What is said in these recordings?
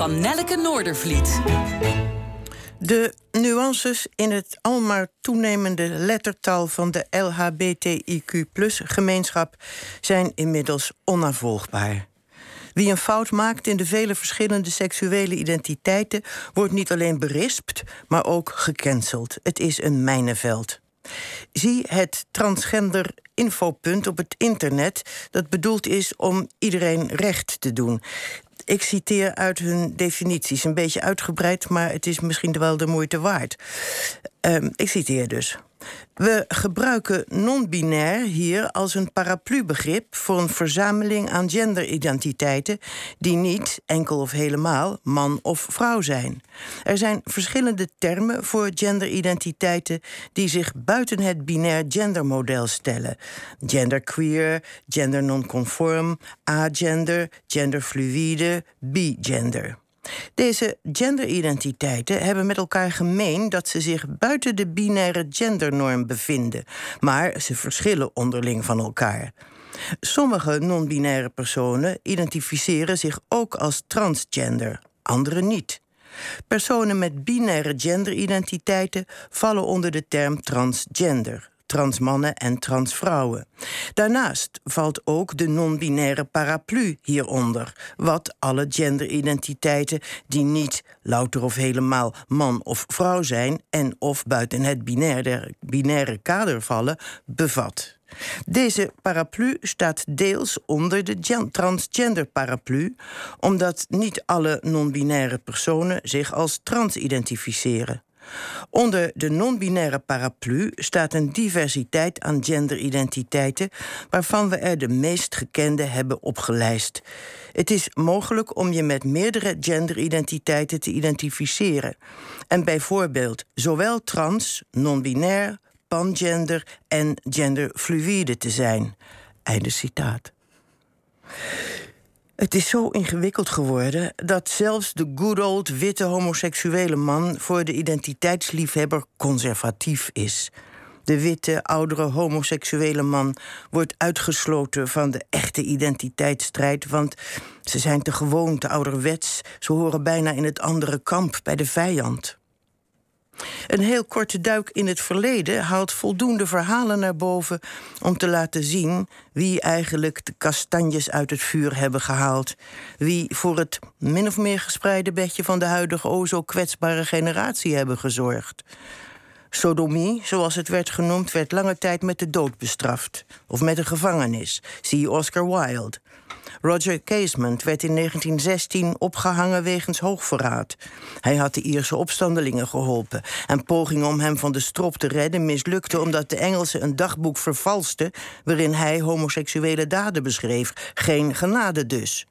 van Nelleke Noordervliet. De nuances in het almaar toenemende lettertal van de LHBTIQ-gemeenschap zijn inmiddels onafvolgbaar. Wie een fout maakt in de vele verschillende seksuele identiteiten wordt niet alleen berispt, maar ook gecanceld. Het is een mijnenveld. Zie het transgender infopunt op het internet dat bedoeld is om iedereen recht te doen. Ik citeer uit hun definities, een beetje uitgebreid, maar het is misschien wel de moeite waard. Uh, ik citeer dus. We gebruiken non-binair hier als een paraplubegrip voor een verzameling aan genderidentiteiten die niet enkel of helemaal man of vrouw zijn. Er zijn verschillende termen voor genderidentiteiten die zich buiten het binair gendermodel stellen: genderqueer, gender nonconform, agender, genderfluïde, bigender. Deze genderidentiteiten hebben met elkaar gemeen dat ze zich buiten de binaire gendernorm bevinden, maar ze verschillen onderling van elkaar. Sommige non-binaire personen identificeren zich ook als transgender, andere niet. Personen met binaire genderidentiteiten vallen onder de term transgender transmannen en transvrouwen. Daarnaast valt ook de non-binaire paraplu hieronder, wat alle genderidentiteiten die niet louter of helemaal man of vrouw zijn en of buiten het binaire, binaire kader vallen, bevat. Deze paraplu staat deels onder de transgender paraplu, omdat niet alle non-binaire personen zich als trans identificeren. Onder de non-binaire paraplu staat een diversiteit aan genderidentiteiten, waarvan we er de meest gekende hebben opgelijst. Het is mogelijk om je met meerdere genderidentiteiten te identificeren. En bijvoorbeeld zowel trans, non-binair, pangender en genderfluïde te zijn. Einde citaat. Het is zo ingewikkeld geworden dat zelfs de good old witte homoseksuele man voor de identiteitsliefhebber conservatief is. De witte, oudere homoseksuele man wordt uitgesloten van de echte identiteitsstrijd, want ze zijn te gewoon, te ouderwets. Ze horen bijna in het andere kamp bij de vijand. Een heel korte duik in het verleden haalt voldoende verhalen naar boven om te laten zien wie eigenlijk de kastanjes uit het vuur hebben gehaald. Wie voor het min of meer gespreide bedje van de huidige o zo kwetsbare generatie hebben gezorgd. Sodomie, zoals het werd genoemd, werd lange tijd met de dood bestraft. Of met een gevangenis. Zie Oscar Wilde. Roger Casement werd in 1916 opgehangen wegens hoogverraad. Hij had de Ierse opstandelingen geholpen. En pogingen om hem van de strop te redden mislukten omdat de Engelsen een dagboek vervalsten waarin hij homoseksuele daden beschreef. Geen genade dus.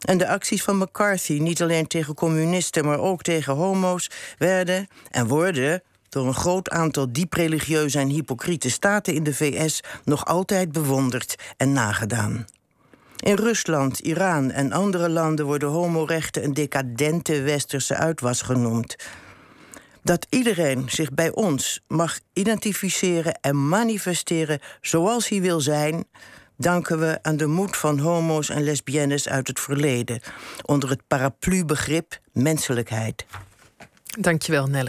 En de acties van McCarthy, niet alleen tegen communisten, maar ook tegen homo's, werden en worden door een groot aantal diep religieuze en hypocriete staten in de VS nog altijd bewonderd en nagedaan. In Rusland, Iran en andere landen worden homorechten een decadente westerse uitwas genoemd. Dat iedereen zich bij ons mag identificeren en manifesteren zoals hij wil zijn, danken we aan de moed van homo's en lesbiennes uit het verleden, onder het paraplubegrip menselijkheid. Dankjewel, Nelle.